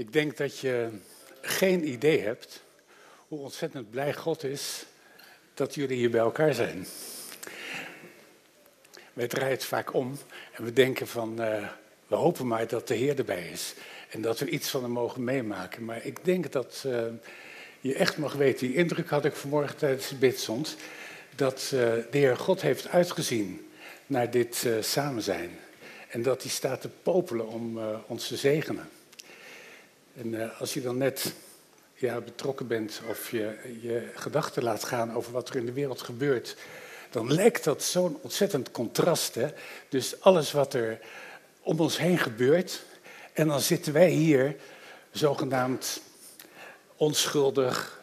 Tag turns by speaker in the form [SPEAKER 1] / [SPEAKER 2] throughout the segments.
[SPEAKER 1] Ik denk dat je geen idee hebt hoe ontzettend blij God is dat jullie hier bij elkaar zijn. Wij draaien het vaak om en we denken van, uh, we hopen maar dat de Heer erbij is. En dat we iets van hem mogen meemaken. Maar ik denk dat uh, je echt mag weten, die indruk had ik vanmorgen tijdens de bidstond, dat uh, de Heer God heeft uitgezien naar dit samen zijn. En dat hij staat te popelen om ons te zegenen. En uh, als je dan net ja, betrokken bent of je je gedachten laat gaan over wat er in de wereld gebeurt, dan lijkt dat zo'n ontzettend contrast. Hè? Dus alles wat er om ons heen gebeurt, en dan zitten wij hier zogenaamd onschuldig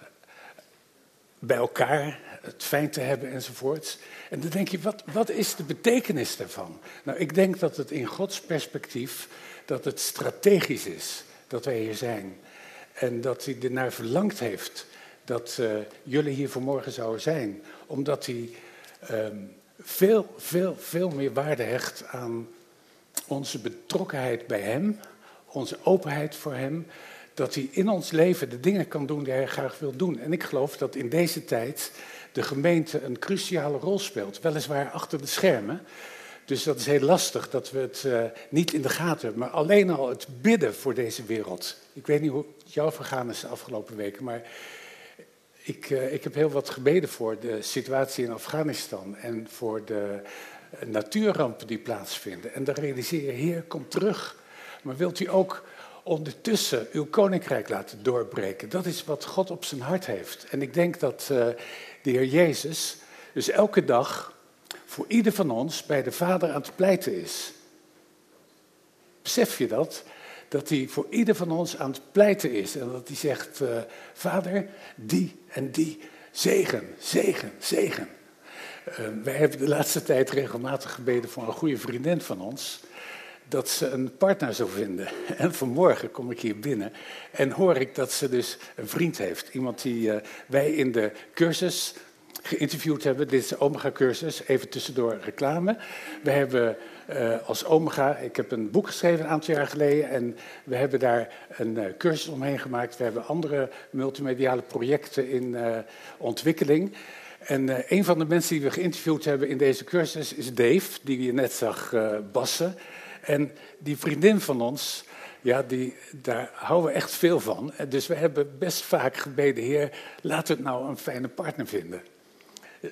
[SPEAKER 1] bij elkaar, het fijn te hebben enzovoorts. En dan denk je, wat, wat is de betekenis daarvan? Nou, ik denk dat het in Gods perspectief, dat het strategisch is dat wij hier zijn. En dat hij ernaar verlangd heeft dat uh, jullie hier vanmorgen zouden zijn. Omdat hij um, veel, veel, veel meer waarde hecht aan onze betrokkenheid bij hem, onze openheid voor hem. Dat hij in ons leven de dingen kan doen die hij graag wil doen. En ik geloof dat in deze tijd de gemeente een cruciale rol speelt. Weliswaar achter de schermen. Dus dat is heel lastig dat we het uh, niet in de gaten hebben. Maar alleen al het bidden voor deze wereld. Ik weet niet hoe het vergaan is de afgelopen weken, maar ik, uh, ik heb heel wat gebeden voor de situatie in Afghanistan en voor de natuurrampen die plaatsvinden. En dan realiseer je, Heer, kom terug. Maar wilt u ook ondertussen uw koninkrijk laten doorbreken? Dat is wat God op zijn hart heeft. En ik denk dat uh, de Heer Jezus dus elke dag voor ieder van ons bij de Vader aan het pleiten is. Besef je dat? Dat hij voor ieder van ons aan het pleiten is. En dat hij zegt, uh, Vader, die en die, zegen, zegen, zegen. Uh, wij hebben de laatste tijd regelmatig gebeden voor een goede vriendin van ons. Dat ze een partner zou vinden. En vanmorgen kom ik hier binnen en hoor ik dat ze dus een vriend heeft. Iemand die uh, wij in de cursus geïnterviewd hebben. Dit is de Omega-cursus, even tussendoor reclame. We hebben uh, als Omega, ik heb een boek geschreven een aantal jaar geleden en we hebben daar een uh, cursus omheen gemaakt. We hebben andere multimediale projecten in uh, ontwikkeling. En een van de mensen die we geïnterviewd hebben in deze cursus is Dave, die je net zag bassen. En die vriendin van ons, ja, die, daar houden we echt veel van. Dus we hebben best vaak gebeden, Heer, laat het nou een fijne partner vinden.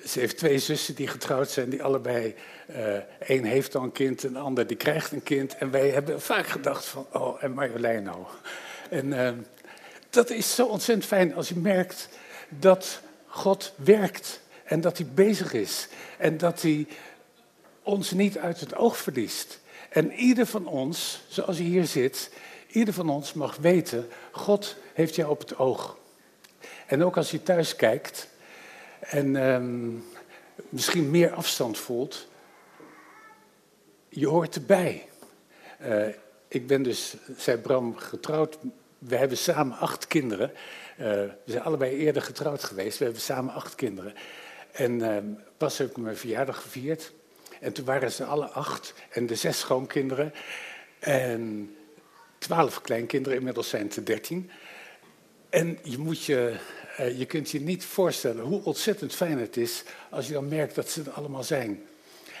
[SPEAKER 1] Ze heeft twee zussen die getrouwd zijn, die allebei, uh, één heeft al een kind, een ander die krijgt een kind. En wij hebben vaak gedacht van, oh, en Marjolein nou. En uh, dat is zo ontzettend fijn als je merkt dat God werkt en dat hij bezig is. En dat hij ons niet uit het oog verliest. En ieder van ons, zoals je hier zit, ieder van ons mag weten, God heeft jou op het oog. En ook als je thuis kijkt, en um, misschien meer afstand voelt, je hoort erbij. Uh, ik ben dus, zei Bram, getrouwd. We hebben samen acht kinderen. Uh, we zijn allebei eerder getrouwd geweest. We hebben samen acht kinderen. En uh, pas heb ik mijn verjaardag gevierd. En toen waren ze alle acht. En de zes schoonkinderen. En twaalf kleinkinderen. Inmiddels zijn het er dertien. En je moet je je kunt je niet voorstellen hoe ontzettend fijn het is als je dan merkt dat ze er allemaal zijn.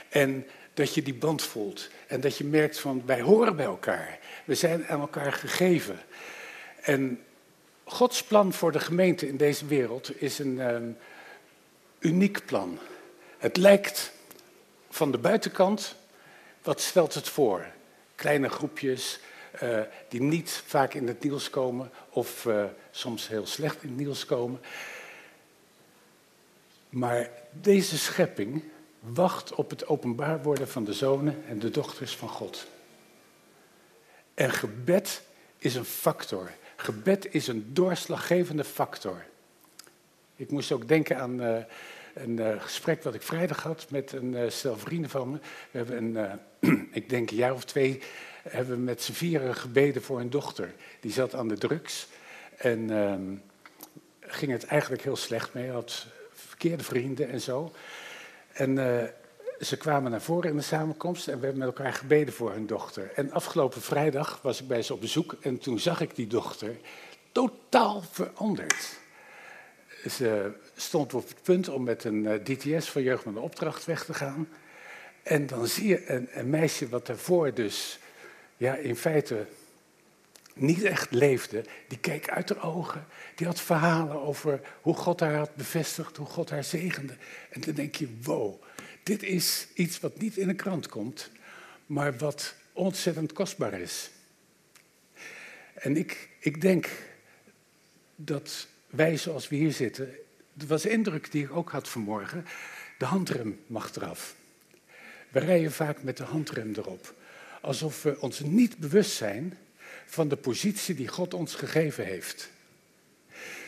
[SPEAKER 1] En dat je die band voelt. En dat je merkt van wij horen bij elkaar. We zijn aan elkaar gegeven. En Gods plan voor de gemeente in deze wereld is een um, uniek plan. Het lijkt van de buitenkant, wat stelt het voor? Kleine groepjes, uh, die niet vaak in het nieuws komen of uh, soms heel slecht in het nieuws komen. Maar deze schepping wacht op het openbaar worden van de zonen en de dochters van God. En gebed is een factor. Gebed is een doorslaggevende factor. Ik moest ook denken aan uh, een gesprek wat ik vrijdag had met een uh, van me. We hebben een, ik denk een jaar of twee hebben we met z'n vieren gebeden voor een dochter. Die zat aan de drugs en um, ging het eigenlijk heel slecht mee. Had verkeerde vrienden en zo. En uh, ze kwamen naar voren in de samenkomst en we hebben met elkaar gebeden voor hun dochter. En afgelopen vrijdag was ik bij ze op bezoek en toen zag ik die dochter totaal veranderd. Ze stond op het punt om met een eh, DTS van Jeugd met een Opdracht weg te gaan. En dan zie je een, een meisje wat daarvoor dus ja, in feite niet echt leefde, die keek uit haar ogen. Die had verhalen over hoe God haar had bevestigd, hoe God haar zegende. En dan denk je, wow, dit is iets wat niet in de krant komt, maar wat ontzettend kostbaar is. En ik, ik denk dat wij zoals we hier zitten, dat was de indruk die ik ook had vanmorgen, de handrem mag eraf. We rijden vaak met de handrem erop, alsof we ons niet bewust zijn van de positie die God ons gegeven heeft.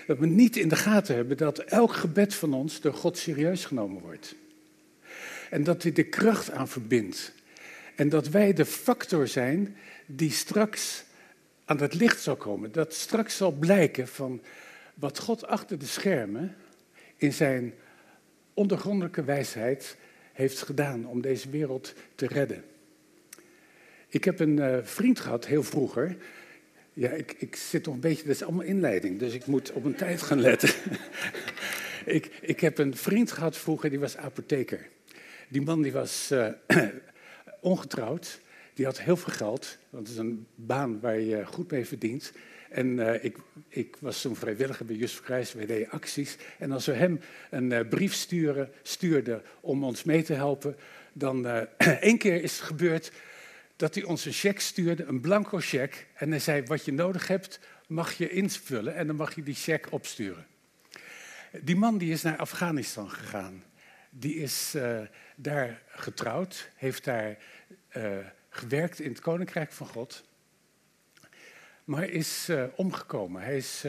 [SPEAKER 1] Dat we niet in de gaten hebben dat elk gebed van ons door God serieus genomen wordt. En dat hij de kracht aan verbindt. En dat wij de factor zijn die straks aan het licht zal komen. Dat straks zal blijken van wat God achter de schermen in zijn ondergrondelijke wijsheid heeft gedaan om deze wereld te redden. Ik heb een uh, vriend gehad, heel vroeger. Ja, ik, ik zit nog een beetje, dat is allemaal inleiding, dus ik moet op een tijd gaan letten. ik, ik heb een vriend gehad vroeger, die was apotheker. Die man die was uh, ongetrouwd, die had heel veel geld, want het is een baan waar je goed mee verdient. En uh, ik, ik, was zo'n vrijwilliger bij Just Kruis, we deden acties. En als we hem een brief sturen, stuurden om ons mee te helpen, dan uh, één keer is het gebeurd dat hij ons een cheque stuurde, een blanco cheque. En hij zei, wat je nodig hebt, mag je invullen en dan mag je die cheque opsturen. Die man die is naar Afghanistan gegaan. Die is uh, daar getrouwd, heeft daar uh, gewerkt in het Koninkrijk van God. Maar is uh, omgekomen. Hij is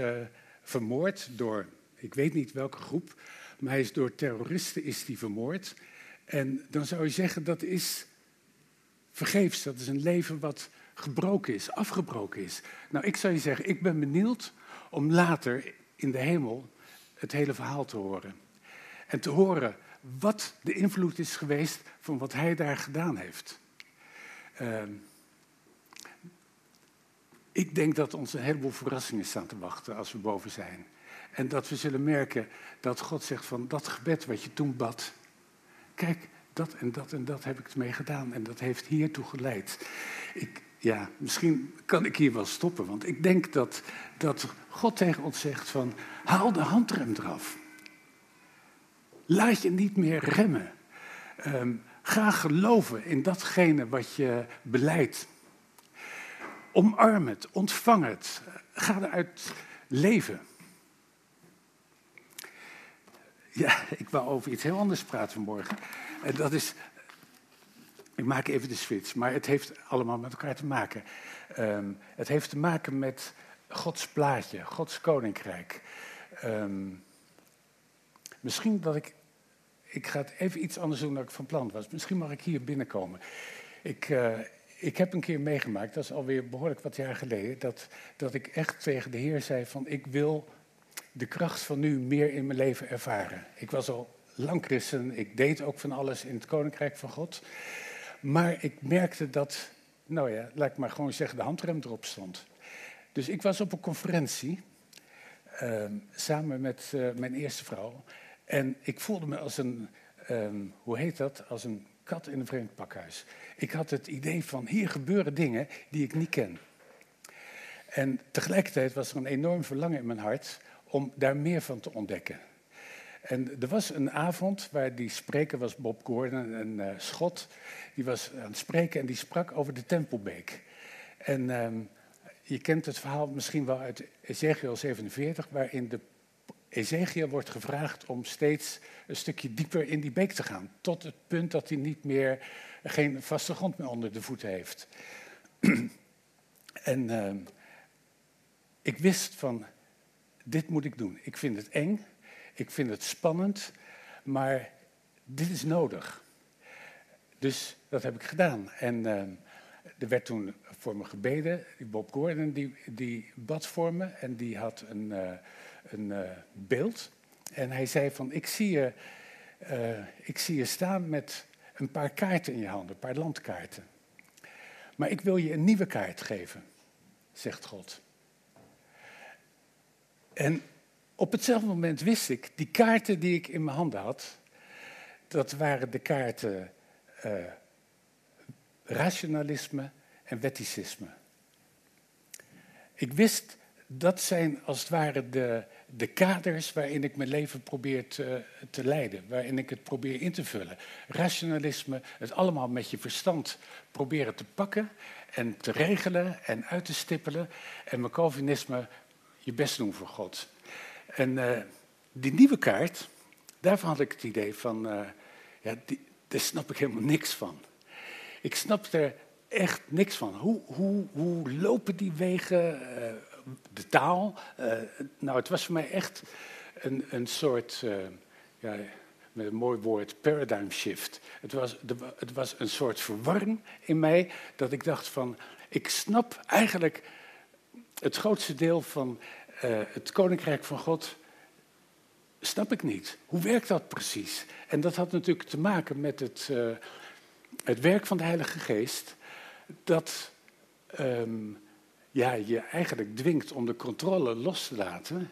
[SPEAKER 1] vermoord door, ik weet niet welke groep, maar hij is door terroristen is die vermoord. En dan zou je zeggen, dat is vergeefs. Dat is een leven wat gebroken is, afgebroken is. Nou, ik zou je zeggen, ik ben benieuwd om later in de hemel het hele verhaal te horen. En te horen wat de invloed is geweest van wat hij daar gedaan heeft. Uh, ik denk dat ons een heleboel verrassingen staan te wachten als we boven zijn. En dat we zullen merken dat God zegt van dat gebed wat je toen bad. Kijk, dat en dat en dat heb ik ermee gedaan en dat heeft hiertoe geleid. Ik, ja, misschien kan ik hier wel stoppen, want ik denk dat, dat God tegen ons zegt van haal de handrem eraf. Laat je niet meer remmen. Um, ga geloven in datgene wat je beleidt. Omarm het, ontvang het, ga eruit leven. Ja, ik wou over iets heel anders praten vanmorgen. En dat is. Ik maak even de switch, maar het heeft allemaal met elkaar te maken. Um, het heeft te maken met Gods plaatje, Gods koninkrijk. Um, misschien dat ik. Ik ga het even iets anders doen dan ik van plan was. Misschien mag ik hier binnenkomen. Ik, uh, ik heb een keer meegemaakt, dat is alweer behoorlijk wat jaar geleden, dat, dat ik echt tegen de Heer zei van ik wil de kracht van nu meer in mijn leven ervaren. Ik was al lang christen, ik deed ook van alles in het koninkrijk van God. Maar ik merkte dat, nou ja, laat ik maar gewoon zeggen, de handrem erop stond. Dus ik was op een conferentie, uh, samen met uh, mijn eerste vrouw. En ik voelde me als een, um, hoe heet dat, als een kat in een vreemd pakhuis. Ik had het idee van, hier gebeuren dingen die ik niet ken. En tegelijkertijd was er een enorm verlangen in mijn hart om daar meer van te ontdekken. En er was een avond waar die spreker was Bob Gordon, een uh, schot. Die was aan het spreken en die sprak over de Tempelbeek. En um, je kent het verhaal misschien wel uit Ezekiel 47, waarin de Ezekiel wordt gevraagd om steeds een stukje dieper in die beek te gaan. Tot het punt dat hij niet meer, geen vaste grond meer onder de voeten heeft. en uh, ik wist van, dit moet ik doen. Ik vind het eng, ik vind het spannend, maar dit is nodig. Dus dat heb ik gedaan. En uh, er werd toen voor me gebeden. Bob Gordon die, die bad voor me en die had een, uh, een uh, beeld. En hij zei van, ik zie, je, ik zie je staan met een paar kaarten in je handen, een paar landkaarten. Maar ik wil je een nieuwe kaart geven, zegt God. En op hetzelfde moment wist ik, die kaarten die ik in mijn handen had, dat waren de kaarten uh, rationalisme en wetticisme. Ik wist, dat zijn als het ware de, de kaders waarin ik mijn leven probeer te, te leiden, waarin ik het probeer in te vullen. Rationalisme, het allemaal met je verstand proberen te pakken en te regelen en uit te stippelen. En mijn Calvinisme, je best doen voor God. En uh, die nieuwe kaart, daarvan had ik het idee van, uh, ja, die, daar snap ik helemaal niks van. Ik snap er echt niks van. Hoe, hoe, hoe lopen die wegen, uh, de taal? nou, het was voor mij echt een, een soort, ja, met een mooi woord, paradigm shift. Het was, het was een soort verwarring in mij, dat ik dacht van, ik snap eigenlijk het grootste deel van uh, het koninkrijk van God snap ik niet. Hoe werkt dat precies? En dat had natuurlijk te maken met het, uh, het werk van de Heilige Geest, dat um, ja, je eigenlijk dwingt om de controle los te laten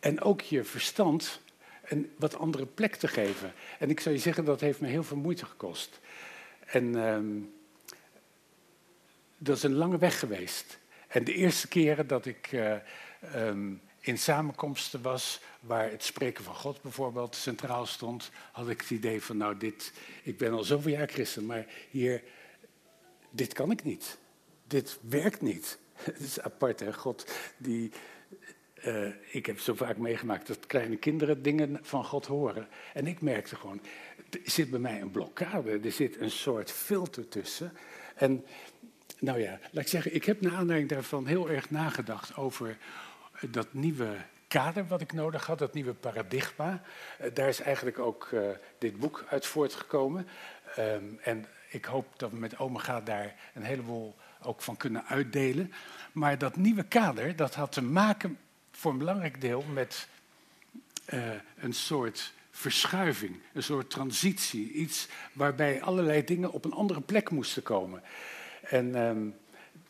[SPEAKER 1] en ook je verstand een wat andere plek te geven. En ik zou je zeggen, dat heeft me heel veel moeite gekost. En um, dat is een lange weg geweest. En de eerste keren dat ik uh, um, in samenkomsten was waar het spreken van God bijvoorbeeld centraal stond, had ik het idee van, nou, dit, ik ben al zoveel jaar christen, maar hier, dit kan ik niet. Dit werkt niet. Het is apart, hè? God, die, uh, ik heb zo vaak meegemaakt dat kleine kinderen dingen van God horen. En ik merkte gewoon, er zit bij mij een blokkade, er zit een soort filter tussen. En nou ja, laat ik zeggen, ik heb naar aanleiding daarvan heel erg nagedacht over dat nieuwe kader wat ik nodig had, dat nieuwe paradigma. Uh, daar is eigenlijk ook uh, dit boek uit voortgekomen. Um, en ik hoop dat we met Omega daar een heleboel ook van kunnen uitdelen. Maar dat nieuwe kader, dat had te maken voor een belangrijk deel met uh, een soort verschuiving, een soort transitie. Iets waarbij allerlei dingen op een andere plek moesten komen. En um,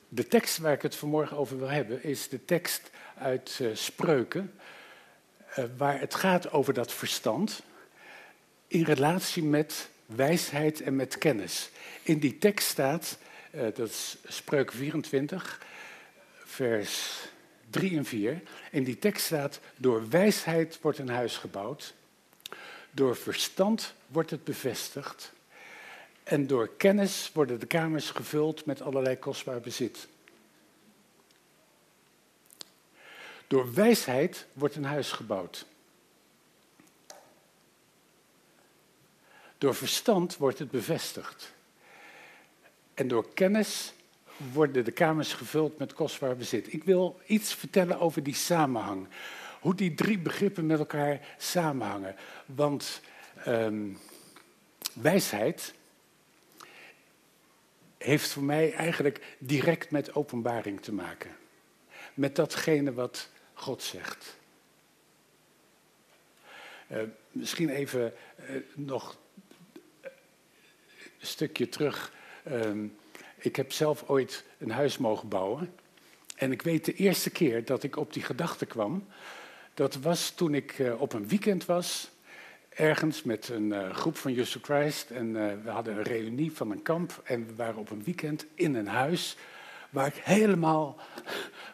[SPEAKER 1] de tekst waar ik het vanmorgen over wil hebben, is de tekst uit uh, Spreuken, uh, waar het gaat over dat verstand in relatie met wijsheid en met kennis. In die tekst staat, uh, dat is Spreuk 24, vers 3 en 4. In die tekst staat, door wijsheid wordt een huis gebouwd, door verstand wordt het bevestigd en door kennis worden de kamers gevuld met allerlei kostbaar bezit. Door wijsheid wordt een huis gebouwd. Door verstand wordt het bevestigd. En door kennis worden de kamers gevuld met kostbaar bezit. Ik wil iets vertellen over die samenhang. Hoe die drie begrippen met elkaar samenhangen. Want um, wijsheid heeft voor mij eigenlijk direct met openbaring te maken. Met datgene wat God zegt. Uh, misschien even uh, nog een stukje terug. Uh, ik heb zelf ooit een huis mogen bouwen. En ik weet de eerste keer dat ik op die gedachte kwam, dat was toen ik eh, op een weekend was ergens met een groep van Jesus Christ. En we hadden een reunie van een kamp. En we waren op een weekend in een huis waar ik helemaal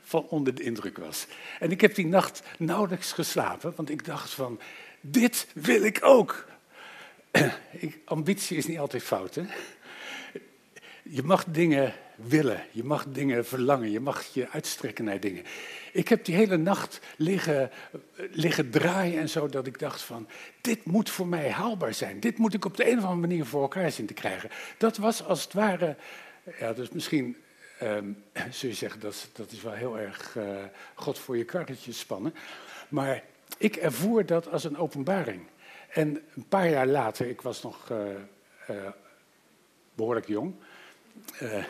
[SPEAKER 1] van onder de indruk was. En ik heb die nacht nauwelijks geslapen, want ik dacht van, dit wil ik ook. ik, ambitie is niet altijd fout, hè? Je mag dingen willen, je mag dingen verlangen, je mag je uitstrekken naar dingen. Ik heb die hele nacht liggen, liggen draaien en zo, dat ik dacht van, dit moet voor mij haalbaar zijn. Dit moet ik op de een of andere manier voor elkaar zien te krijgen. Dat was als het ware, ja, dus misschien um, zul je zeggen, dat, dat is wel heel erg uh, God voor je karretje spannen. Maar ik ervoer dat als een openbaring. En een paar jaar later, ik was nog uh, uh, behoorlijk jong.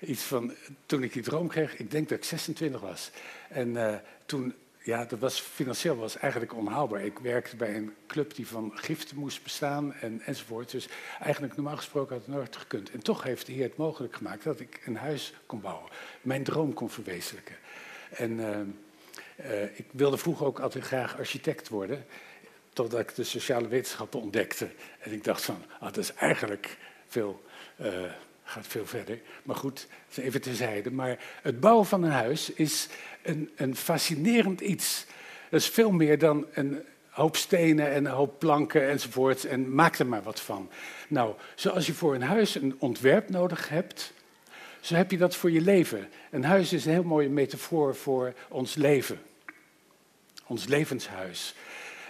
[SPEAKER 1] iets van, toen ik die droom kreeg, ik denk dat ik 26 was. En toen ja, dat was financieel was eigenlijk onhaalbaar. Ik werkte bij een club die van giften moest bestaan en, enzovoort. Dus eigenlijk normaal gesproken had het nooit gekund. En toch heeft de Heer het mogelijk gemaakt dat ik een huis kon bouwen. Mijn droom kon verwezenlijken. En uh, ik wilde vroeger ook altijd graag architect worden. Totdat ik de sociale wetenschappen ontdekte. En ik dacht van, ah, dat is eigenlijk veel... Uh, gaat veel verder. Maar goed, even terzijde. Maar het bouwen van een huis is een, een fascinerend iets. Dat is veel meer dan een hoop stenen en een hoop planken enzovoort. En maak er maar wat van. Nou, zoals je voor een huis een ontwerp nodig hebt, zo heb je dat voor je leven. Een huis is een heel mooie metafoor voor ons leven. Ons levenshuis.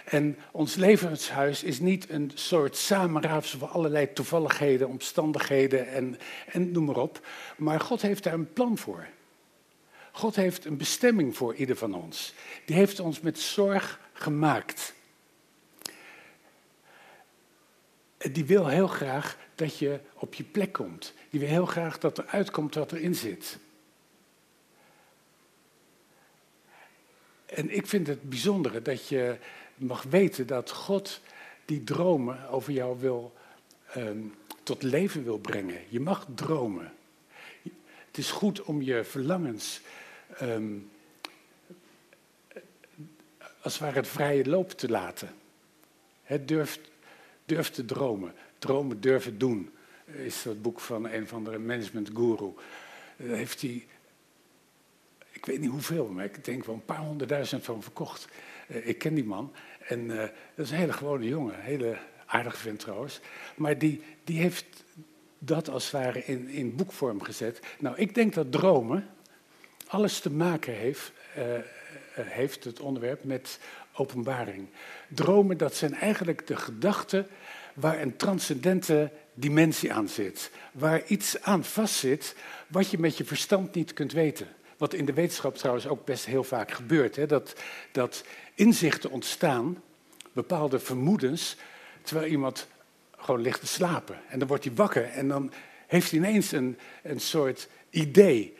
[SPEAKER 1] En ons levenshuis is niet een soort samenraapsel van allerlei toevalligheden, omstandigheden en, en noem maar op. Maar God heeft daar een plan voor. God heeft een bestemming voor ieder van ons. Die heeft ons met zorg gemaakt. Die wil heel graag dat je op je plek komt. Die wil heel graag dat er uitkomt wat erin zit. En ik vind het bijzondere dat je mag weten dat God die dromen over jou wil, ehm, tot leven wil brengen. Je mag dromen. Het is goed om je verlangens um, als het ware het vrije loop te laten. He, durf, durf te dromen. Dromen durven doen. Is dat boek van een van de management guru. Daar heeft hij, ik weet niet hoeveel, maar ik denk wel een paar honderdduizend van verkocht. Eh, ik ken die man. En uh, dat is een hele gewone jongen, een hele aardige vent trouwens. Maar die, die heeft dat als het ware in, in boekvorm gezet. Nou, ik denk dat dromen alles te maken heeft, uh, heeft het onderwerp met openbaring. Dromen, dat zijn eigenlijk de gedachten waar een transcendente dimensie aan zit. Waar iets aan vastzit wat je met je verstand niet kunt weten. Wat in de wetenschap trouwens ook best heel vaak gebeurt. Hè? Dat, dat inzichten ontstaan, bepaalde vermoedens, terwijl iemand gewoon ligt te slapen. En dan wordt hij wakker en dan heeft hij ineens een, een soort idee.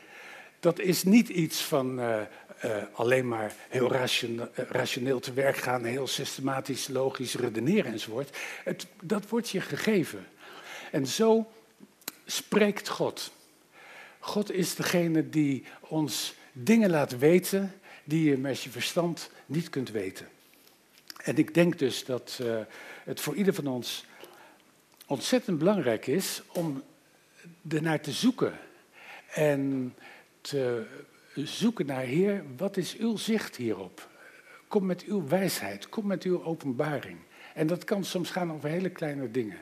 [SPEAKER 1] Dat is niet iets van uh, uh, alleen maar heel rationeel, uh, rationeel te werk gaan, heel systematisch, logisch redeneren enzovoort. Het, dat wordt je gegeven. En zo spreekt God. God is degene die ons dingen laat weten die je met je verstand niet kunt weten. En ik denk dus dat uh, het voor ieder van ons ontzettend belangrijk is om ernaar te zoeken. En te zoeken naar, Heer, wat is uw zicht hierop? Kom met uw wijsheid, kom met uw openbaring. En dat kan soms gaan over hele kleine dingen.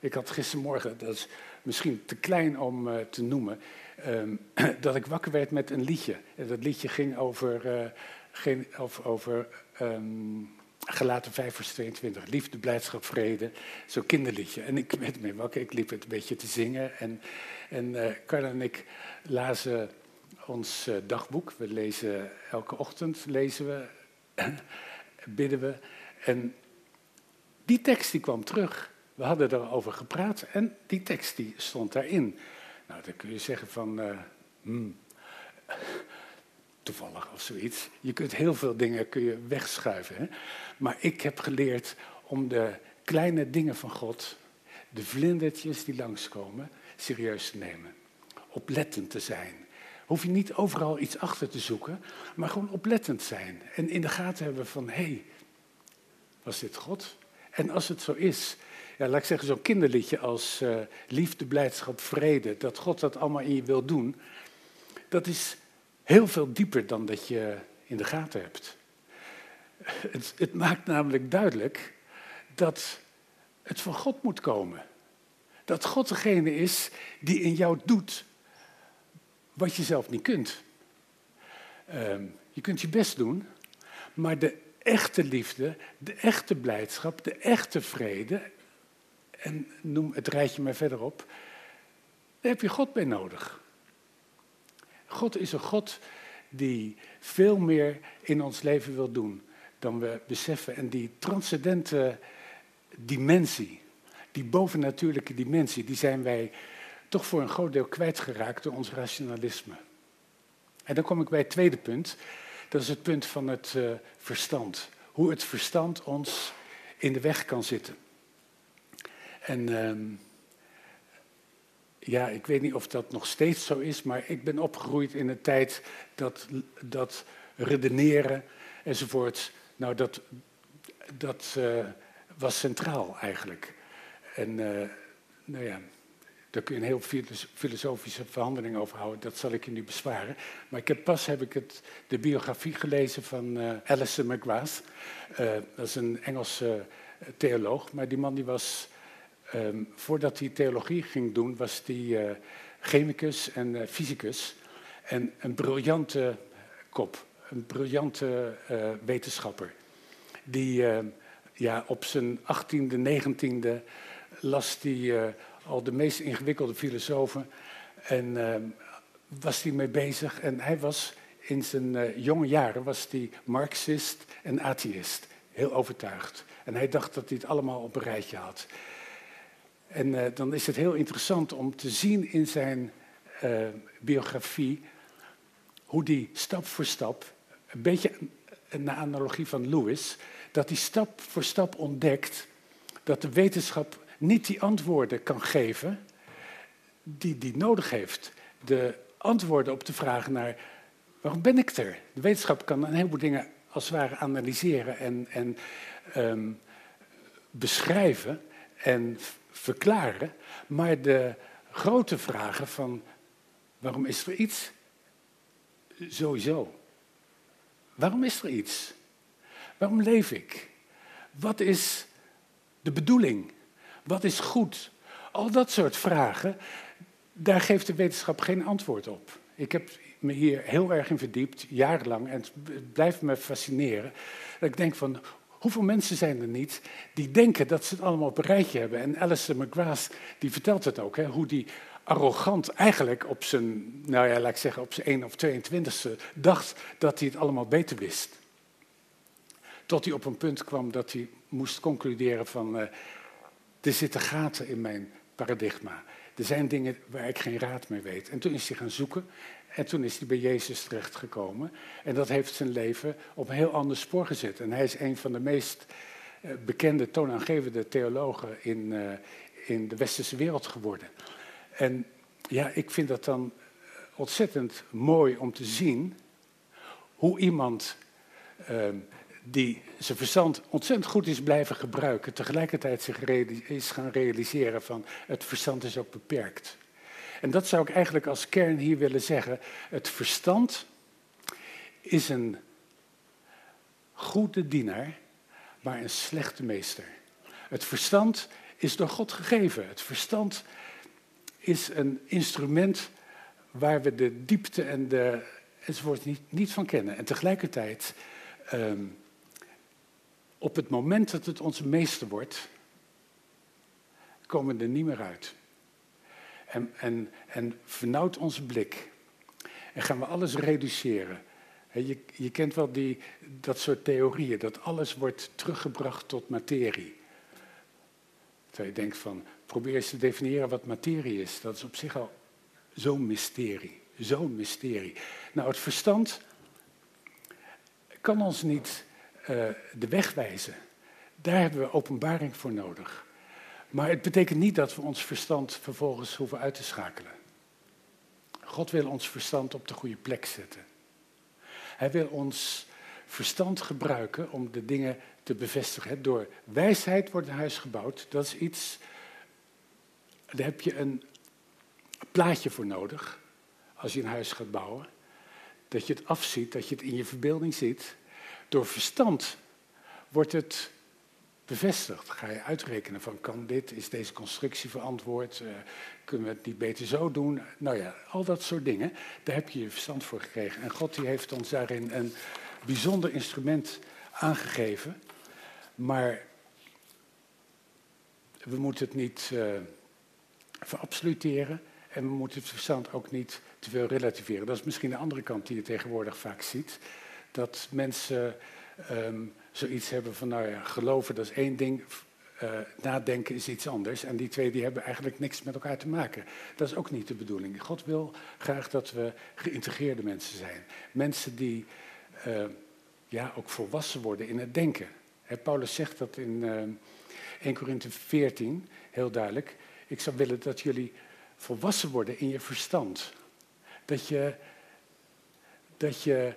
[SPEAKER 1] Ik had gistermorgen, dat is misschien te klein om uh, te noemen, um, dat ik wakker werd met een liedje. En dat liedje ging over, uh, over, over um, Gelaten 5 vers 22. Liefde, blijdschap, vrede. Zo'n kinderliedje. En ik werd mee wakker, ik liep het een beetje te zingen. En, en Carla en ik lazen ons uh, dagboek. We lezen elke ochtend, lezen we, bidden we. En die tekst die kwam terug. We hadden erover gepraat en die tekst die stond daarin. Nou, dan kun je zeggen van, uh, hmm, toevallig of zoiets. Je kunt heel veel dingen kun je wegschuiven. Hè? Maar ik heb geleerd om de kleine dingen van God, de vlindertjes die langskomen, serieus te nemen. Oplettend te zijn. Hoef je niet overal iets achter te zoeken, maar gewoon oplettend zijn. En in de gaten hebben van, hé, hey, was dit God? En als het zo is, ja, laat ik zeggen, zo'n kinderliedje als uh, liefde, blijdschap, vrede, dat God dat allemaal in je wil doen, dat is heel veel dieper dan dat je in de gaten hebt. Het, het maakt namelijk duidelijk dat het van God moet komen. Dat God degene is die in jou doet wat je zelf niet kunt. Um, je kunt je best doen, maar de echte liefde, de echte blijdschap, de echte vrede, en noem het rijtje maar verder op, daar heb je God bij nodig. God is een God die veel meer in ons leven wil doen dan we beseffen. En die transcendente dimensie, die bovennatuurlijke dimensie, die zijn wij toch voor een groot deel kwijtgeraakt door ons rationalisme. En dan kom ik bij het tweede punt. Dat is het punt van het uh, verstand. Hoe het verstand ons in de weg kan zitten. En uh, ja, ik weet niet of dat nog steeds zo is, maar ik ben opgegroeid in een tijd dat, dat redeneren enzovoort, nou dat, dat uh, was centraal eigenlijk. En uh, nou ja, daar kun je een heel filosofische verhandeling over houden. Dat zal ik je nu bezwaren. Maar ik heb, pas heb ik het, de biografie gelezen van uh, Alison McGrath. Dat is een Engelse theoloog. Maar die man die was, um, voordat hij theologie ging doen, was die uh, chemicus en fysicus. En een briljante kop. Een briljante wetenschapper. Die ja, op zijn 18e, 19e las die al de meest ingewikkelde filosofen. En uh, was hij mee bezig. En hij was in zijn jonge jaren was hij marxist en atheïst. Heel overtuigd. En hij dacht dat hij het allemaal op een rijtje had. En uh, dan is het heel interessant om te zien in zijn biografie hoe die stap voor stap, een beetje een analogie van Lewis, dat hij stap voor stap ontdekt dat de wetenschap niet die antwoorden kan geven die die nodig heeft. De antwoorden op de vraag naar waarom ben ik er? De wetenschap kan een heleboel dingen als het ware analyseren en, en um, beschrijven en verklaren. Maar de grote vragen van waarom is er iets? Sowieso. Waarom is er iets? Waarom leef ik? Wat is de bedoeling? Wat is goed? Al dat soort vragen, daar geeft de wetenschap geen antwoord op. Ik heb me hier heel erg in verdiept, jarenlang, en het blijft me fascineren. Dat ik denk van, hoeveel mensen zijn er niet die denken dat ze het allemaal op een rijtje hebben? En Alistair McGrath, die vertelt het ook, hè, hoe die arrogant eigenlijk op zijn, nou ja, laat ik zeggen, op zijn 1 of 22e dacht dat hij het allemaal beter wist. Tot hij op een punt kwam dat hij moest concluderen van, uh, er zitten gaten in mijn paradigma. Er zijn dingen waar ik geen raad mee weet. En toen is hij gaan zoeken en toen is hij bij Jezus terechtgekomen. En dat heeft zijn leven op een heel ander spoor gezet. En hij is een van de meest uh, bekende, toonaangevende theologen in, uh, in de westerse wereld geworden. En ja, ik vind dat dan ontzettend mooi om te zien hoe iemand uh, die zijn verstand ontzettend goed is blijven gebruiken, tegelijkertijd zich is gaan realiseren van het verstand is ook beperkt. En dat zou ik eigenlijk als kern hier willen zeggen. Het verstand is een goede dienaar, maar een slechte meester. Het verstand is door God gegeven. Het verstand is een instrument waar we de diepte en de enzovoort niet, niet van kennen. En tegelijkertijd um, op het moment dat het onze meester wordt, komen we er niet meer uit. En, en, en vernauwt onze blik. En gaan we alles reduceren. Je, je kent wel die, dat soort theorieën, dat alles wordt teruggebracht tot materie. Terwijl je denkt van, probeer eens te definiëren wat materie is. Dat is op zich al zo'n mysterie. Zo'n mysterie. Nou, het verstand kan ons niet uh, de weg wijzen. Daar hebben we openbaring voor nodig. Maar het betekent niet dat we ons verstand vervolgens hoeven uit te schakelen. God wil ons verstand op de goede plek zetten. Hij wil ons verstand gebruiken om de dingen te bevestigen. Door wijsheid wordt een huis gebouwd. Dat is iets, daar heb je een plaatje voor nodig als je een huis gaat bouwen. Dat je het afziet, dat je het in je verbeelding ziet. Door verstand wordt het bevestigd. Ga je uitrekenen van kan dit, is deze constructie verantwoord, uh, kunnen we het niet beter zo doen? Nou ja, al dat soort dingen, daar heb je je verstand voor gekregen. En God die heeft ons daarin een bijzonder instrument aangegeven. Maar we moeten het niet uh, verabsoluteren en we moeten het verstand ook niet te veel relativeren. Dat is misschien de andere kant die je tegenwoordig vaak ziet dat mensen um, zoiets hebben van, nou ja, geloven dat is één ding, uh, nadenken is iets anders. En die twee die hebben eigenlijk niks met elkaar te maken. Dat is ook niet de bedoeling. God wil graag dat we geïntegreerde mensen zijn. Mensen die eh, ja, ook volwassen worden in het denken. Paulus zegt dat in 1 Korinthe 14 heel duidelijk. Ik zou willen dat jullie volwassen worden in je verstand. Dat je, dat je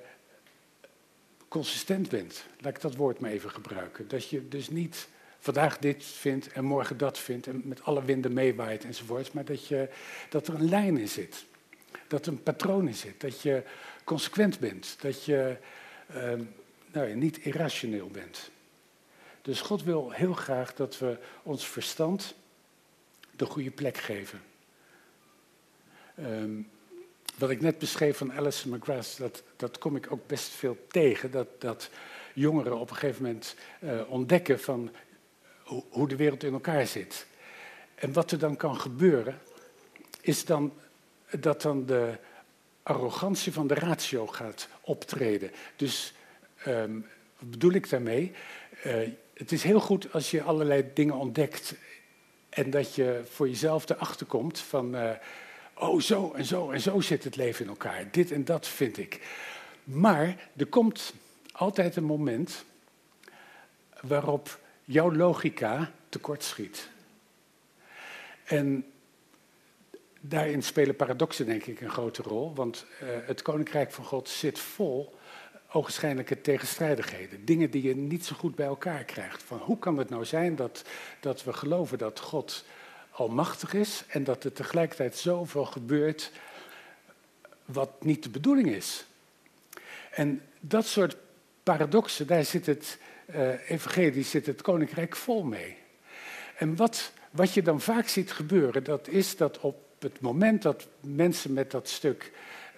[SPEAKER 1] consistent bent. Laat ik dat woord maar even gebruiken. Dat je dus niet vandaag dit vindt en morgen dat vindt en met alle winden meewaait enzovoorts, maar dat, je, dat er een lijn in zit. Dat er een patroon in zit. Dat je consequent bent. Dat je uh, nou ja, niet irrationeel bent. Dus God wil heel graag dat we ons verstand de goede plek geven. Um, wat ik net beschreef van Alison McGrath, dat, dat kom ik ook best veel tegen. Dat, dat jongeren op een gegeven moment uh, ontdekken van hoe, de wereld in elkaar zit. En wat er dan kan gebeuren, is dan dat dan de arrogantie van de ratio gaat optreden. Dus um, wat bedoel ik daarmee? Uh, het is heel goed als je allerlei dingen ontdekt en dat je voor jezelf erachter komt van, uh, oh zo en zo en zo zit het leven in elkaar. Dit en dat vind ik. Maar er komt altijd een moment waarop jouw logica tekortschiet. En daarin spelen paradoxen denk ik een grote rol, want uh, het koninkrijk van God zit vol ogenschijnlijke tegenstrijdigheden. Dingen die je niet zo goed bij elkaar krijgt. Van hoe kan het nou zijn dat, dat we geloven dat God almachtig is en dat er tegelijkertijd zoveel gebeurt wat niet de bedoeling is? En dat soort paradoxen, daar zit het uh, evangelie, zit het koninkrijk vol mee. En wat, wat je dan vaak ziet gebeuren, dat is dat op het moment dat mensen met dat stuk,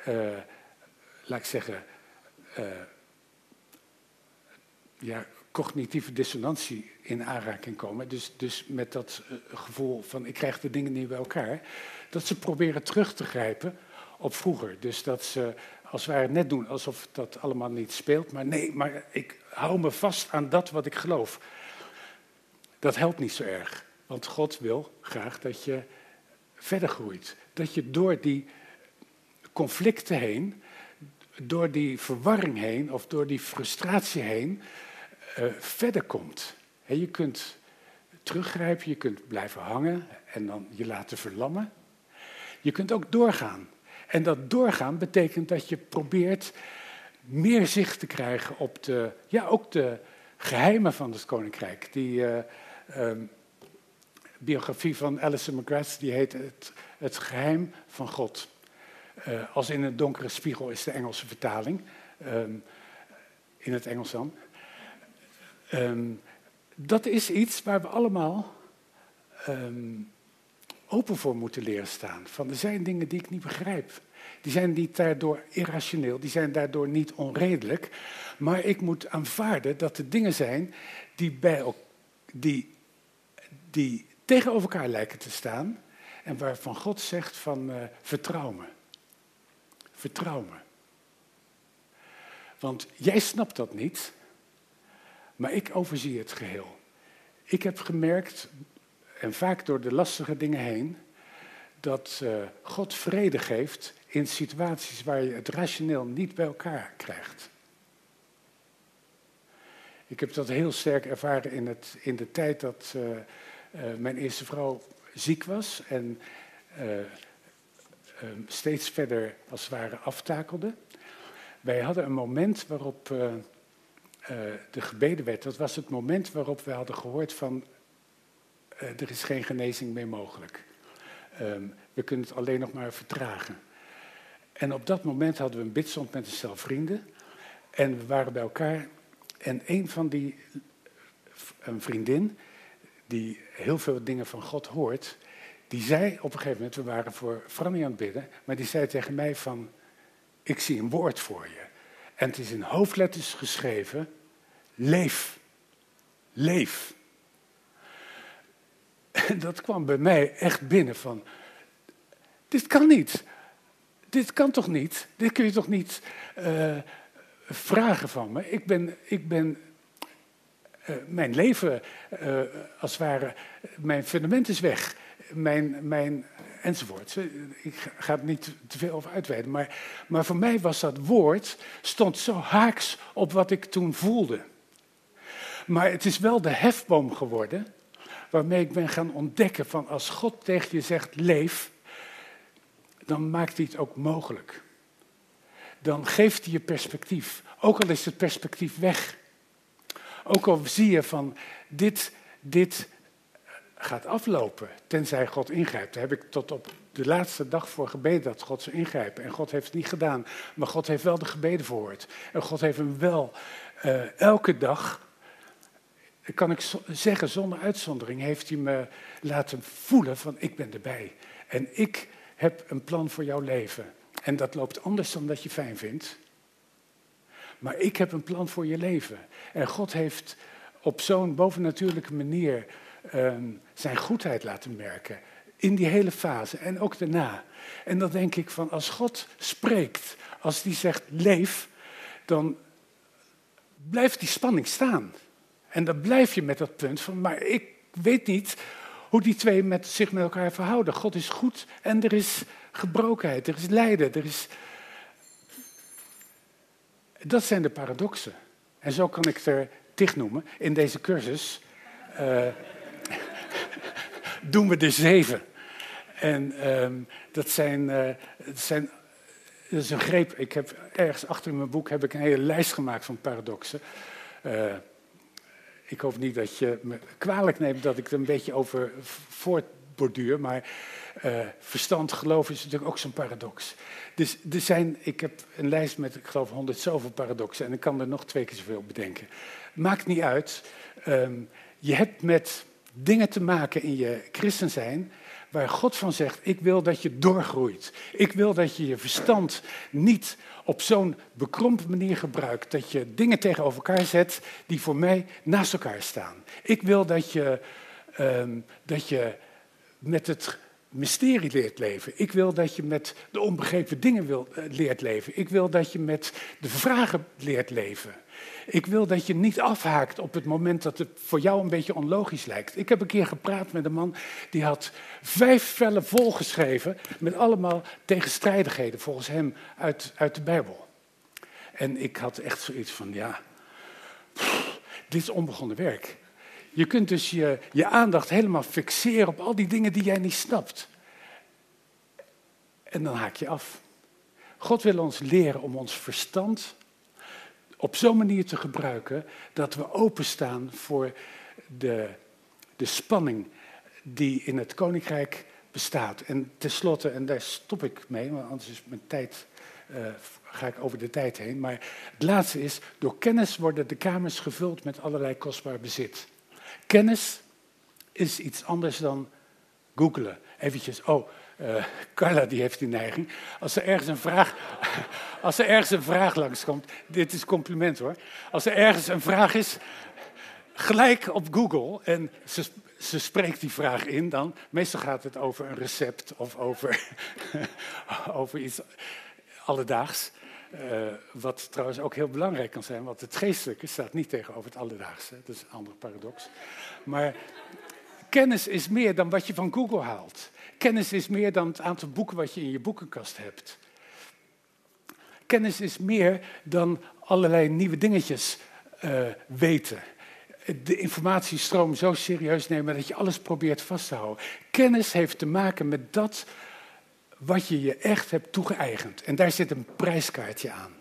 [SPEAKER 1] uh, laat ik zeggen, uh, ja, cognitieve dissonantie in aanraking komen. Dus, dus met dat uh, gevoel van ik krijg de dingen niet bij elkaar. Dat ze proberen terug te grijpen op vroeger. Dus dat ze als wij het net doen alsof dat allemaal niet speelt. Maar nee, maar ik hou me vast aan dat wat ik geloof. Dat helpt niet zo erg. Want God wil graag dat je verder groeit. Dat je door die conflicten heen door die verwarring heen of door die frustratie heen uh, verder komt. je kunt teruggrijpen, je kunt blijven hangen en dan je laten verlammen. Je kunt ook doorgaan. En dat doorgaan betekent dat je probeert meer zicht te krijgen op de, ja, ook de geheimen van het koninkrijk. Die uh, um, biografie van Alison McGrath, die heet het, het geheim van God. Uh, als in een donkere spiegel is de Engelse vertaling. Um, in het Engels dan. Um, dat is iets waar we allemaal um, open voor moeten leren staan. Van er zijn dingen die ik niet begrijp. Die zijn niet daardoor irrationeel, die zijn daardoor niet onredelijk. Maar ik moet aanvaarden dat er dingen zijn die, bij, die, die tegenover elkaar lijken te staan. En waarvan God zegt van uh, vertrouw me. Vertrouw me. Want jij snapt dat niet, maar ik overzie het geheel. Ik heb gemerkt, en vaak door de lastige dingen heen, dat uh, God vrede geeft in situaties waar je het rationeel niet bij elkaar krijgt. Ik heb dat heel sterk ervaren in, het, in de tijd dat uh, uh, mijn eerste vrouw ziek was en steeds verder als het ware aftakelde. Wij hadden een moment waarop de gebeden werd. Dat was het moment waarop we hadden gehoord van uh, er is geen genezing meer mogelijk. Um, we kunnen het alleen nog maar vertragen. En op dat moment hadden we een bidstond met een stel vrienden. En we waren bij elkaar. En een van die, een vriendin, die heel veel dingen van God hoort, die zei op een gegeven moment, we waren voor Franny aan het bidden, maar die zei tegen mij van, ik zie een woord voor je. En het is in hoofdletters geschreven, leef, leef. En dat kwam bij mij echt binnen van, dit kan niet. Dit kan toch niet? Dit kun je toch niet uh, vragen van me? Ik ben, ik ben uh, mijn leven, uh, als het ware, mijn fundament is weg mijn, mijn enzovoort. Ik ga het niet te veel over uitweiden, maar, maar voor mij was dat woord, stond zo haaks op wat ik toen voelde. Maar het is wel de hefboom geworden waarmee ik ben gaan ontdekken van als God tegen je zegt leef, dan maakt hij het ook mogelijk. Dan geeft hij je perspectief, ook al is het perspectief weg. Ook al zie je van dit, dit gaat aflopen, tenzij God ingrijpt. Daar heb ik tot op de laatste dag voor gebeden dat God zou ingrijpen. En God heeft het niet gedaan, maar God heeft wel de gebeden verhoord. En God heeft hem wel uh, elke dag kan ik zeggen, zonder uitzondering heeft hij me laten voelen van ik ben erbij. En ik heb een plan voor jouw leven. En dat loopt anders dan dat je fijn vindt. Maar ik heb een plan voor je leven. En God heeft op zo'n bovennatuurlijke manier ehm, zijn goedheid laten merken. In die hele fase en ook daarna. En dan denk ik van als God spreekt, als die zegt leef, dan blijft die spanning staan. En dan blijf je met dat punt van, maar ik weet niet hoe die twee met, zich met elkaar verhouden. God is goed en er is gebrokenheid, er is lijden, er is... Dat zijn de paradoxen. En zo kan ik er tig noemen. In deze cursus uh, doen we er zeven. En uh, dat zijn, uh, dat zijn dat is een greep. Ik heb ergens achter in mijn boek heb ik een hele lijst gemaakt van paradoxen. Uh, ik hoop niet dat je me kwalijk neemt dat ik er een beetje over voortborduur, maar uh, verstand, geloof is natuurlijk ook zo'n paradox. Dus er zijn, ik heb een lijst met, ik geloof, honderd zoveel paradoxen en ik kan er nog twee keer zoveel bedenken. Maakt niet uit. Um, je hebt met dingen te maken in je christen zijn waar God van zegt, ik wil dat je doorgroeit. Ik wil dat je je verstand niet op zo'n bekrompen manier gebruikt dat je dingen tegenover elkaar zet die voor mij naast elkaar staan. Ik wil dat je, um, dat je met het mysterie leert leven. Ik wil dat je met de onbegrepen dingen wil, uh, leert leven. Ik wil dat je met de vragen leert leven. Ik wil dat je niet afhaakt op het moment dat het voor jou een beetje onlogisch lijkt. Ik heb een keer gepraat met een man die had vijf vellen volgeschreven met allemaal tegenstrijdigheden volgens hem uit, uit de Bijbel. En ik had echt zoiets van, ja, dit is onbegonnen werk. Je kunt dus je, je aandacht helemaal fixeren op al die dingen die jij niet snapt. En dan haak je af. God wil ons leren om ons verstand op zo'n manier te gebruiken dat we openstaan voor de, de spanning die in het koninkrijk bestaat. En tenslotte, en daar stop ik mee, want anders is mijn tijd, uh, ga ik over de tijd heen. Maar het laatste is, door kennis worden de kamers gevuld met allerlei kostbaar bezit. Kennis is iets anders dan googelen. Eventjes, oh, uh, Carla die heeft die neiging. Als er ergens een vraag, als er ergens een vraag langskomt, dit is compliment hoor. Als er ergens een vraag is, gelijk op Google en ze, ze spreekt die vraag in dan. Meestal gaat het over een recept of over, over iets alledaags. Uh, wat trouwens ook heel belangrijk kan zijn, want het geestelijke staat niet tegenover het alledaagse. Dat is een andere paradox. Maar kennis is meer dan wat je van Google haalt. Kennis is meer dan het aantal boeken wat je in je boekenkast hebt. Kennis is meer dan allerlei nieuwe dingetjes uh, weten. De informatiestroom zo serieus nemen dat je alles probeert vast te houden. Kennis heeft te maken met dat wat je je echt hebt toegeëigend. En daar zit een prijskaartje aan.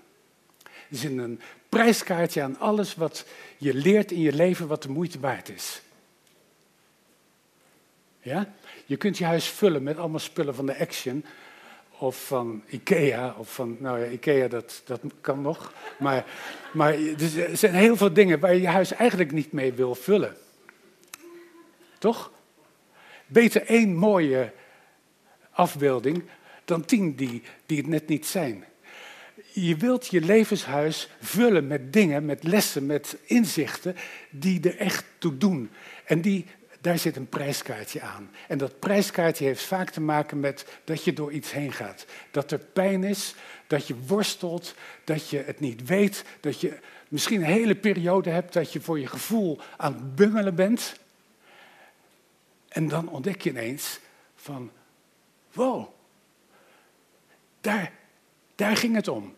[SPEAKER 1] Er zit een prijskaartje aan alles wat je leert in je leven wat de moeite waard is. Ja? Je kunt je huis vullen met allemaal spullen van de Action of van Ikea, of van, nou ja, Ikea dat, dat kan nog. Maar, maar er zijn heel veel dingen waar je je huis eigenlijk niet mee wil vullen. Toch? Beter één mooie afbeelding dan tien die, die het net niet zijn. Je wilt je levenshuis vullen met dingen, met lessen, met inzichten die er echt toe doen. En die daar zit een prijskaartje aan. En dat prijskaartje heeft vaak te maken met dat je door iets heen gaat. Dat er pijn is, dat je worstelt, dat je het niet weet, dat je misschien een hele periode hebt dat je voor je gevoel aan het bungelen bent. En dan ontdek je ineens van, Wow, daar, daar ging het om.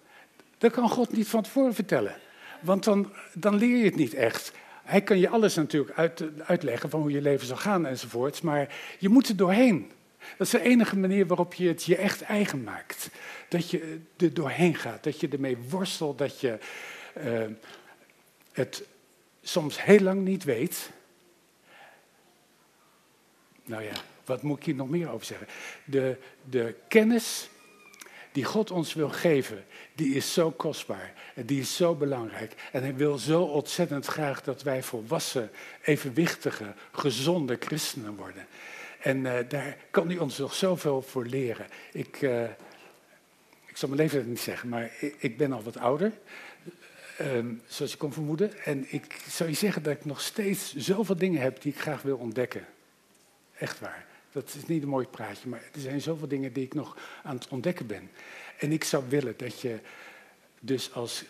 [SPEAKER 1] Dat kan God niet van tevoren vertellen. Want dan, dan leer je het niet echt. Hij kan je alles natuurlijk uit, uitleggen van hoe je leven zal gaan enzovoorts, maar je moet er doorheen. Dat is de enige manier waarop je het je echt eigen maakt. Dat je er doorheen gaat, dat je ermee worstelt, dat je uh, het soms heel lang niet weet. Nou ja, wat moet ik hier nog meer over zeggen? De, de kennis die God ons wil geven, die is zo kostbaar en die is zo belangrijk. En hij wil zo ontzettend graag dat wij volwassen, evenwichtige, gezonde christenen worden. En uh, daar kan hij ons nog zoveel voor leren. Ik, uh, ik zal mijn leeftijd niet zeggen, maar ik, ik ben al wat ouder. Um, zoals je kon vermoeden. En ik zou je zeggen dat ik nog steeds zoveel dingen heb die ik graag wil ontdekken. Echt waar. Dat is niet een mooi praatje, maar er zijn zoveel dingen die ik nog aan het ontdekken ben. En ik zou willen dat je dus als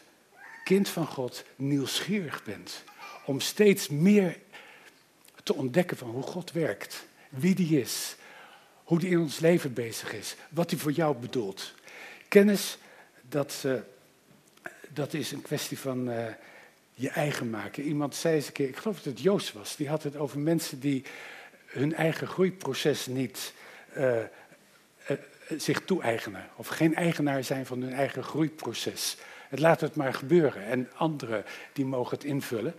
[SPEAKER 1] kind van God nieuwsgierig bent. Om steeds meer te ontdekken van hoe God werkt. Wie die is. Hoe die in ons leven bezig is. Wat hij voor jou bedoelt. Kennis, dat, uh, dat is een kwestie van uh, je eigen maken. Iemand zei eens een keer, ik geloof dat het Joost was, die had het over mensen die hun eigen groeiproces niet uh, uh, zich toe-eigenen. Of geen eigenaar zijn van hun eigen groeiproces. Het laat het maar gebeuren en anderen die mogen het invullen.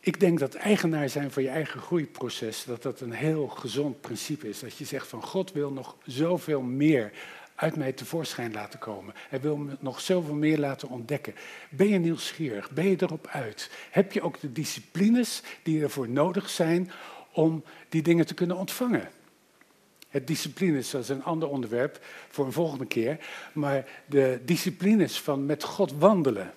[SPEAKER 1] Ik denk dat eigenaar zijn van je eigen groeiproces, dat dat een heel gezond principe is. Dat je zegt van God wil nog zoveel meer uit mij tevoorschijn laten komen. Hij wil me nog zoveel meer laten ontdekken. Ben je nieuwsgierig? Ben je erop uit? Heb je ook de disciplines die ervoor nodig zijn om die dingen te kunnen ontvangen? Het disciplines, dat is een ander onderwerp voor een volgende keer. Maar de disciplines van met God wandelen.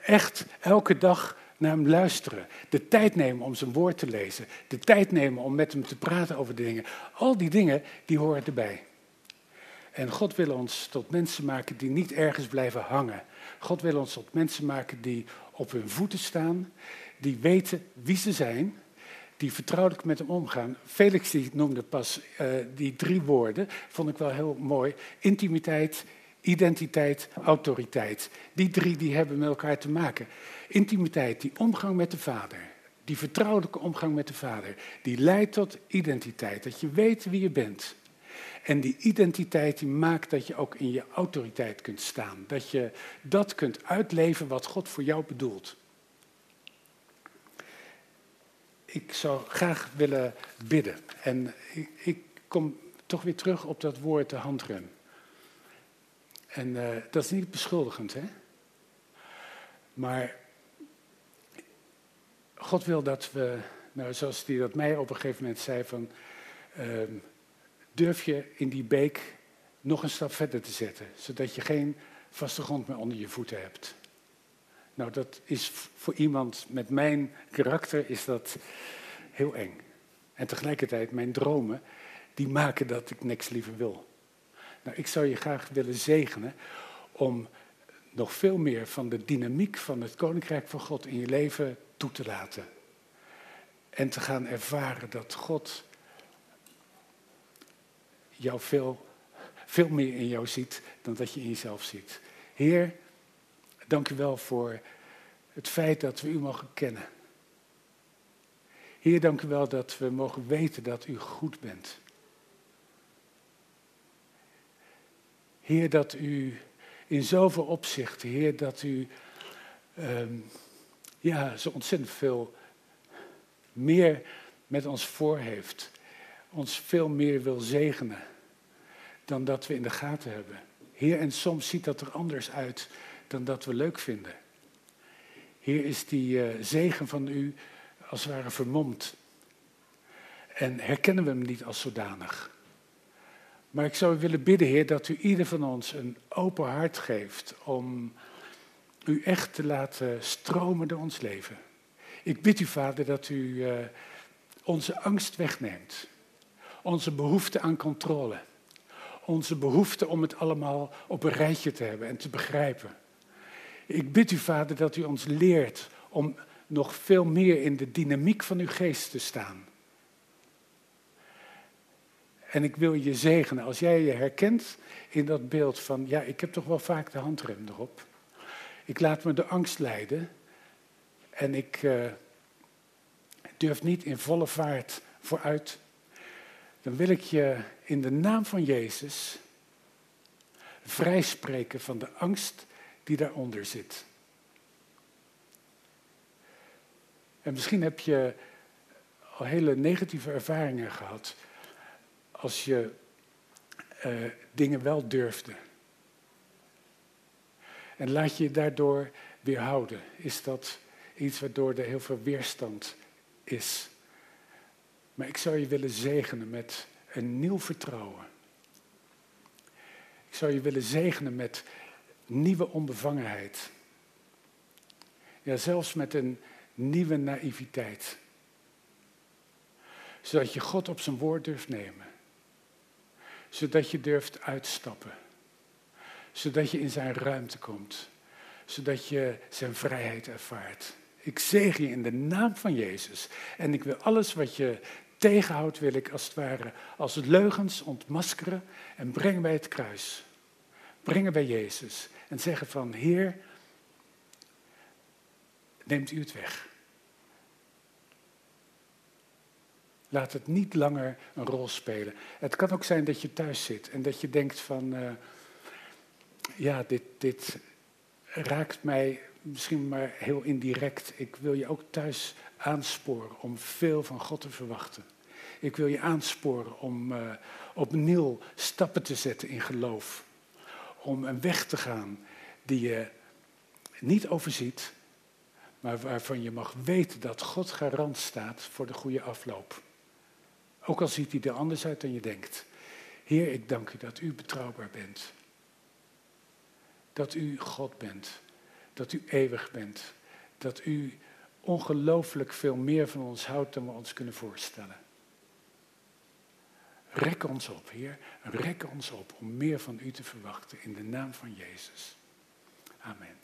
[SPEAKER 1] Echt elke dag naar hem luisteren. De tijd nemen om zijn woord te lezen. De tijd nemen om met hem te praten over de dingen. Al die dingen, die horen erbij. En God wil ons tot mensen maken die niet ergens blijven hangen. God wil ons tot mensen maken die op hun voeten staan, die weten wie ze zijn, die vertrouwelijk met hem omgaan. Felix die noemde pas uh, die drie woorden, vond ik wel heel mooi. Intimiteit, identiteit, autoriteit. Die drie die hebben met elkaar te maken. Intimiteit, die omgang met de Vader. Die vertrouwelijke omgang met de Vader. Die leidt tot identiteit, dat je weet wie je bent. En die identiteit die maakt dat je ook in je autoriteit kunt staan. Dat je dat kunt uitleven wat God voor jou bedoelt. Ik zou graag willen bidden. En ik, ik kom toch weer terug op dat woord de handrem. En uh, dat is niet beschuldigend, hè? Maar God wil dat we, nou, zoals hij dat mij op een gegeven moment zei, van uh, durf je in die beek nog een stap verder te zetten, zodat je geen vaste grond meer onder je voeten hebt. Nou, dat is voor iemand met mijn karakter is dat heel eng. En tegelijkertijd mijn dromen, die maken dat ik niks liever wil. Nou, ik zou je graag willen zegenen om nog veel meer van de dynamiek van het Koninkrijk van God in je leven toe te laten. En te gaan ervaren dat God jou veel, veel meer in jou ziet dan dat je in jezelf ziet. Heer, dank u wel voor het feit dat we u mogen kennen. Heer, dank u wel dat we mogen weten dat u goed bent. Heer, dat u in zoveel opzichten, Heer, dat u um, ja, zo ontzettend veel meer met ons voor heeft. Ons veel meer wil zegenen dan dat we in de gaten hebben. Heer, en soms ziet dat er anders uit dan dat we leuk vinden. Heer, is die uh, zegen van u als het ware vermomd. En herkennen we hem niet als zodanig. Maar ik zou willen bidden, Heer, dat u ieder van ons een open hart geeft om u echt te laten stromen door ons leven. Ik bid u, Vader, dat u uh, onze angst wegneemt. Onze behoefte aan controle. Onze behoefte om het allemaal op een rijtje te hebben en te begrijpen. Ik bid u, Vader, dat u ons leert om nog veel meer in de dynamiek van uw geest te staan. En ik wil je zegenen. Als jij je herkent in dat beeld van, ja, ik heb toch wel vaak de handrem erop. Ik laat me de angst leiden. En ik uh, durf niet in volle vaart vooruit. Dan wil ik je in de naam van Jezus vrijspreken van de angst die daaronder zit. En misschien heb je al hele negatieve ervaringen gehad als je uh, dingen wel durfde. En laat je je daardoor weerhouden. Is dat iets waardoor er heel veel weerstand is? Maar ik zou je willen zegenen met een nieuw vertrouwen. Ik zou je willen zegenen met nieuwe onbevangenheid. Ja, zelfs met een nieuwe naïviteit. Zodat je God op zijn woord durft nemen. Zodat je durft uitstappen. Zodat je in zijn ruimte komt. Zodat je zijn vrijheid ervaart. Ik zegen je in de naam van Jezus. En ik wil alles wat je tegenhoudt, wil ik als het ware als leugens ontmaskeren en brengen bij het kruis. Brengen bij Jezus. En zeggen van, Heer, neemt u het weg. Laat het niet langer een rol spelen. Het kan ook zijn dat je thuis zit en dat je denkt van, uh, ja, dit, dit raakt mij misschien maar heel indirect. Ik wil je ook thuis aansporen om veel van God te verwachten. Ik wil je aansporen om uh, opnieuw stappen te zetten in geloof. Om een weg te gaan die je niet overziet, maar waarvan je mag weten dat God garant staat voor de goede afloop. Ook al ziet hij er anders uit dan je denkt. Heer, ik dank u dat u betrouwbaar bent. Dat u God bent. Dat u eeuwig bent. Dat u ongelooflijk veel meer van ons houdt dan we ons kunnen voorstellen. Rek ons op, Heer. Rek ons op om meer van u te verwachten in de naam van Jezus. Amen.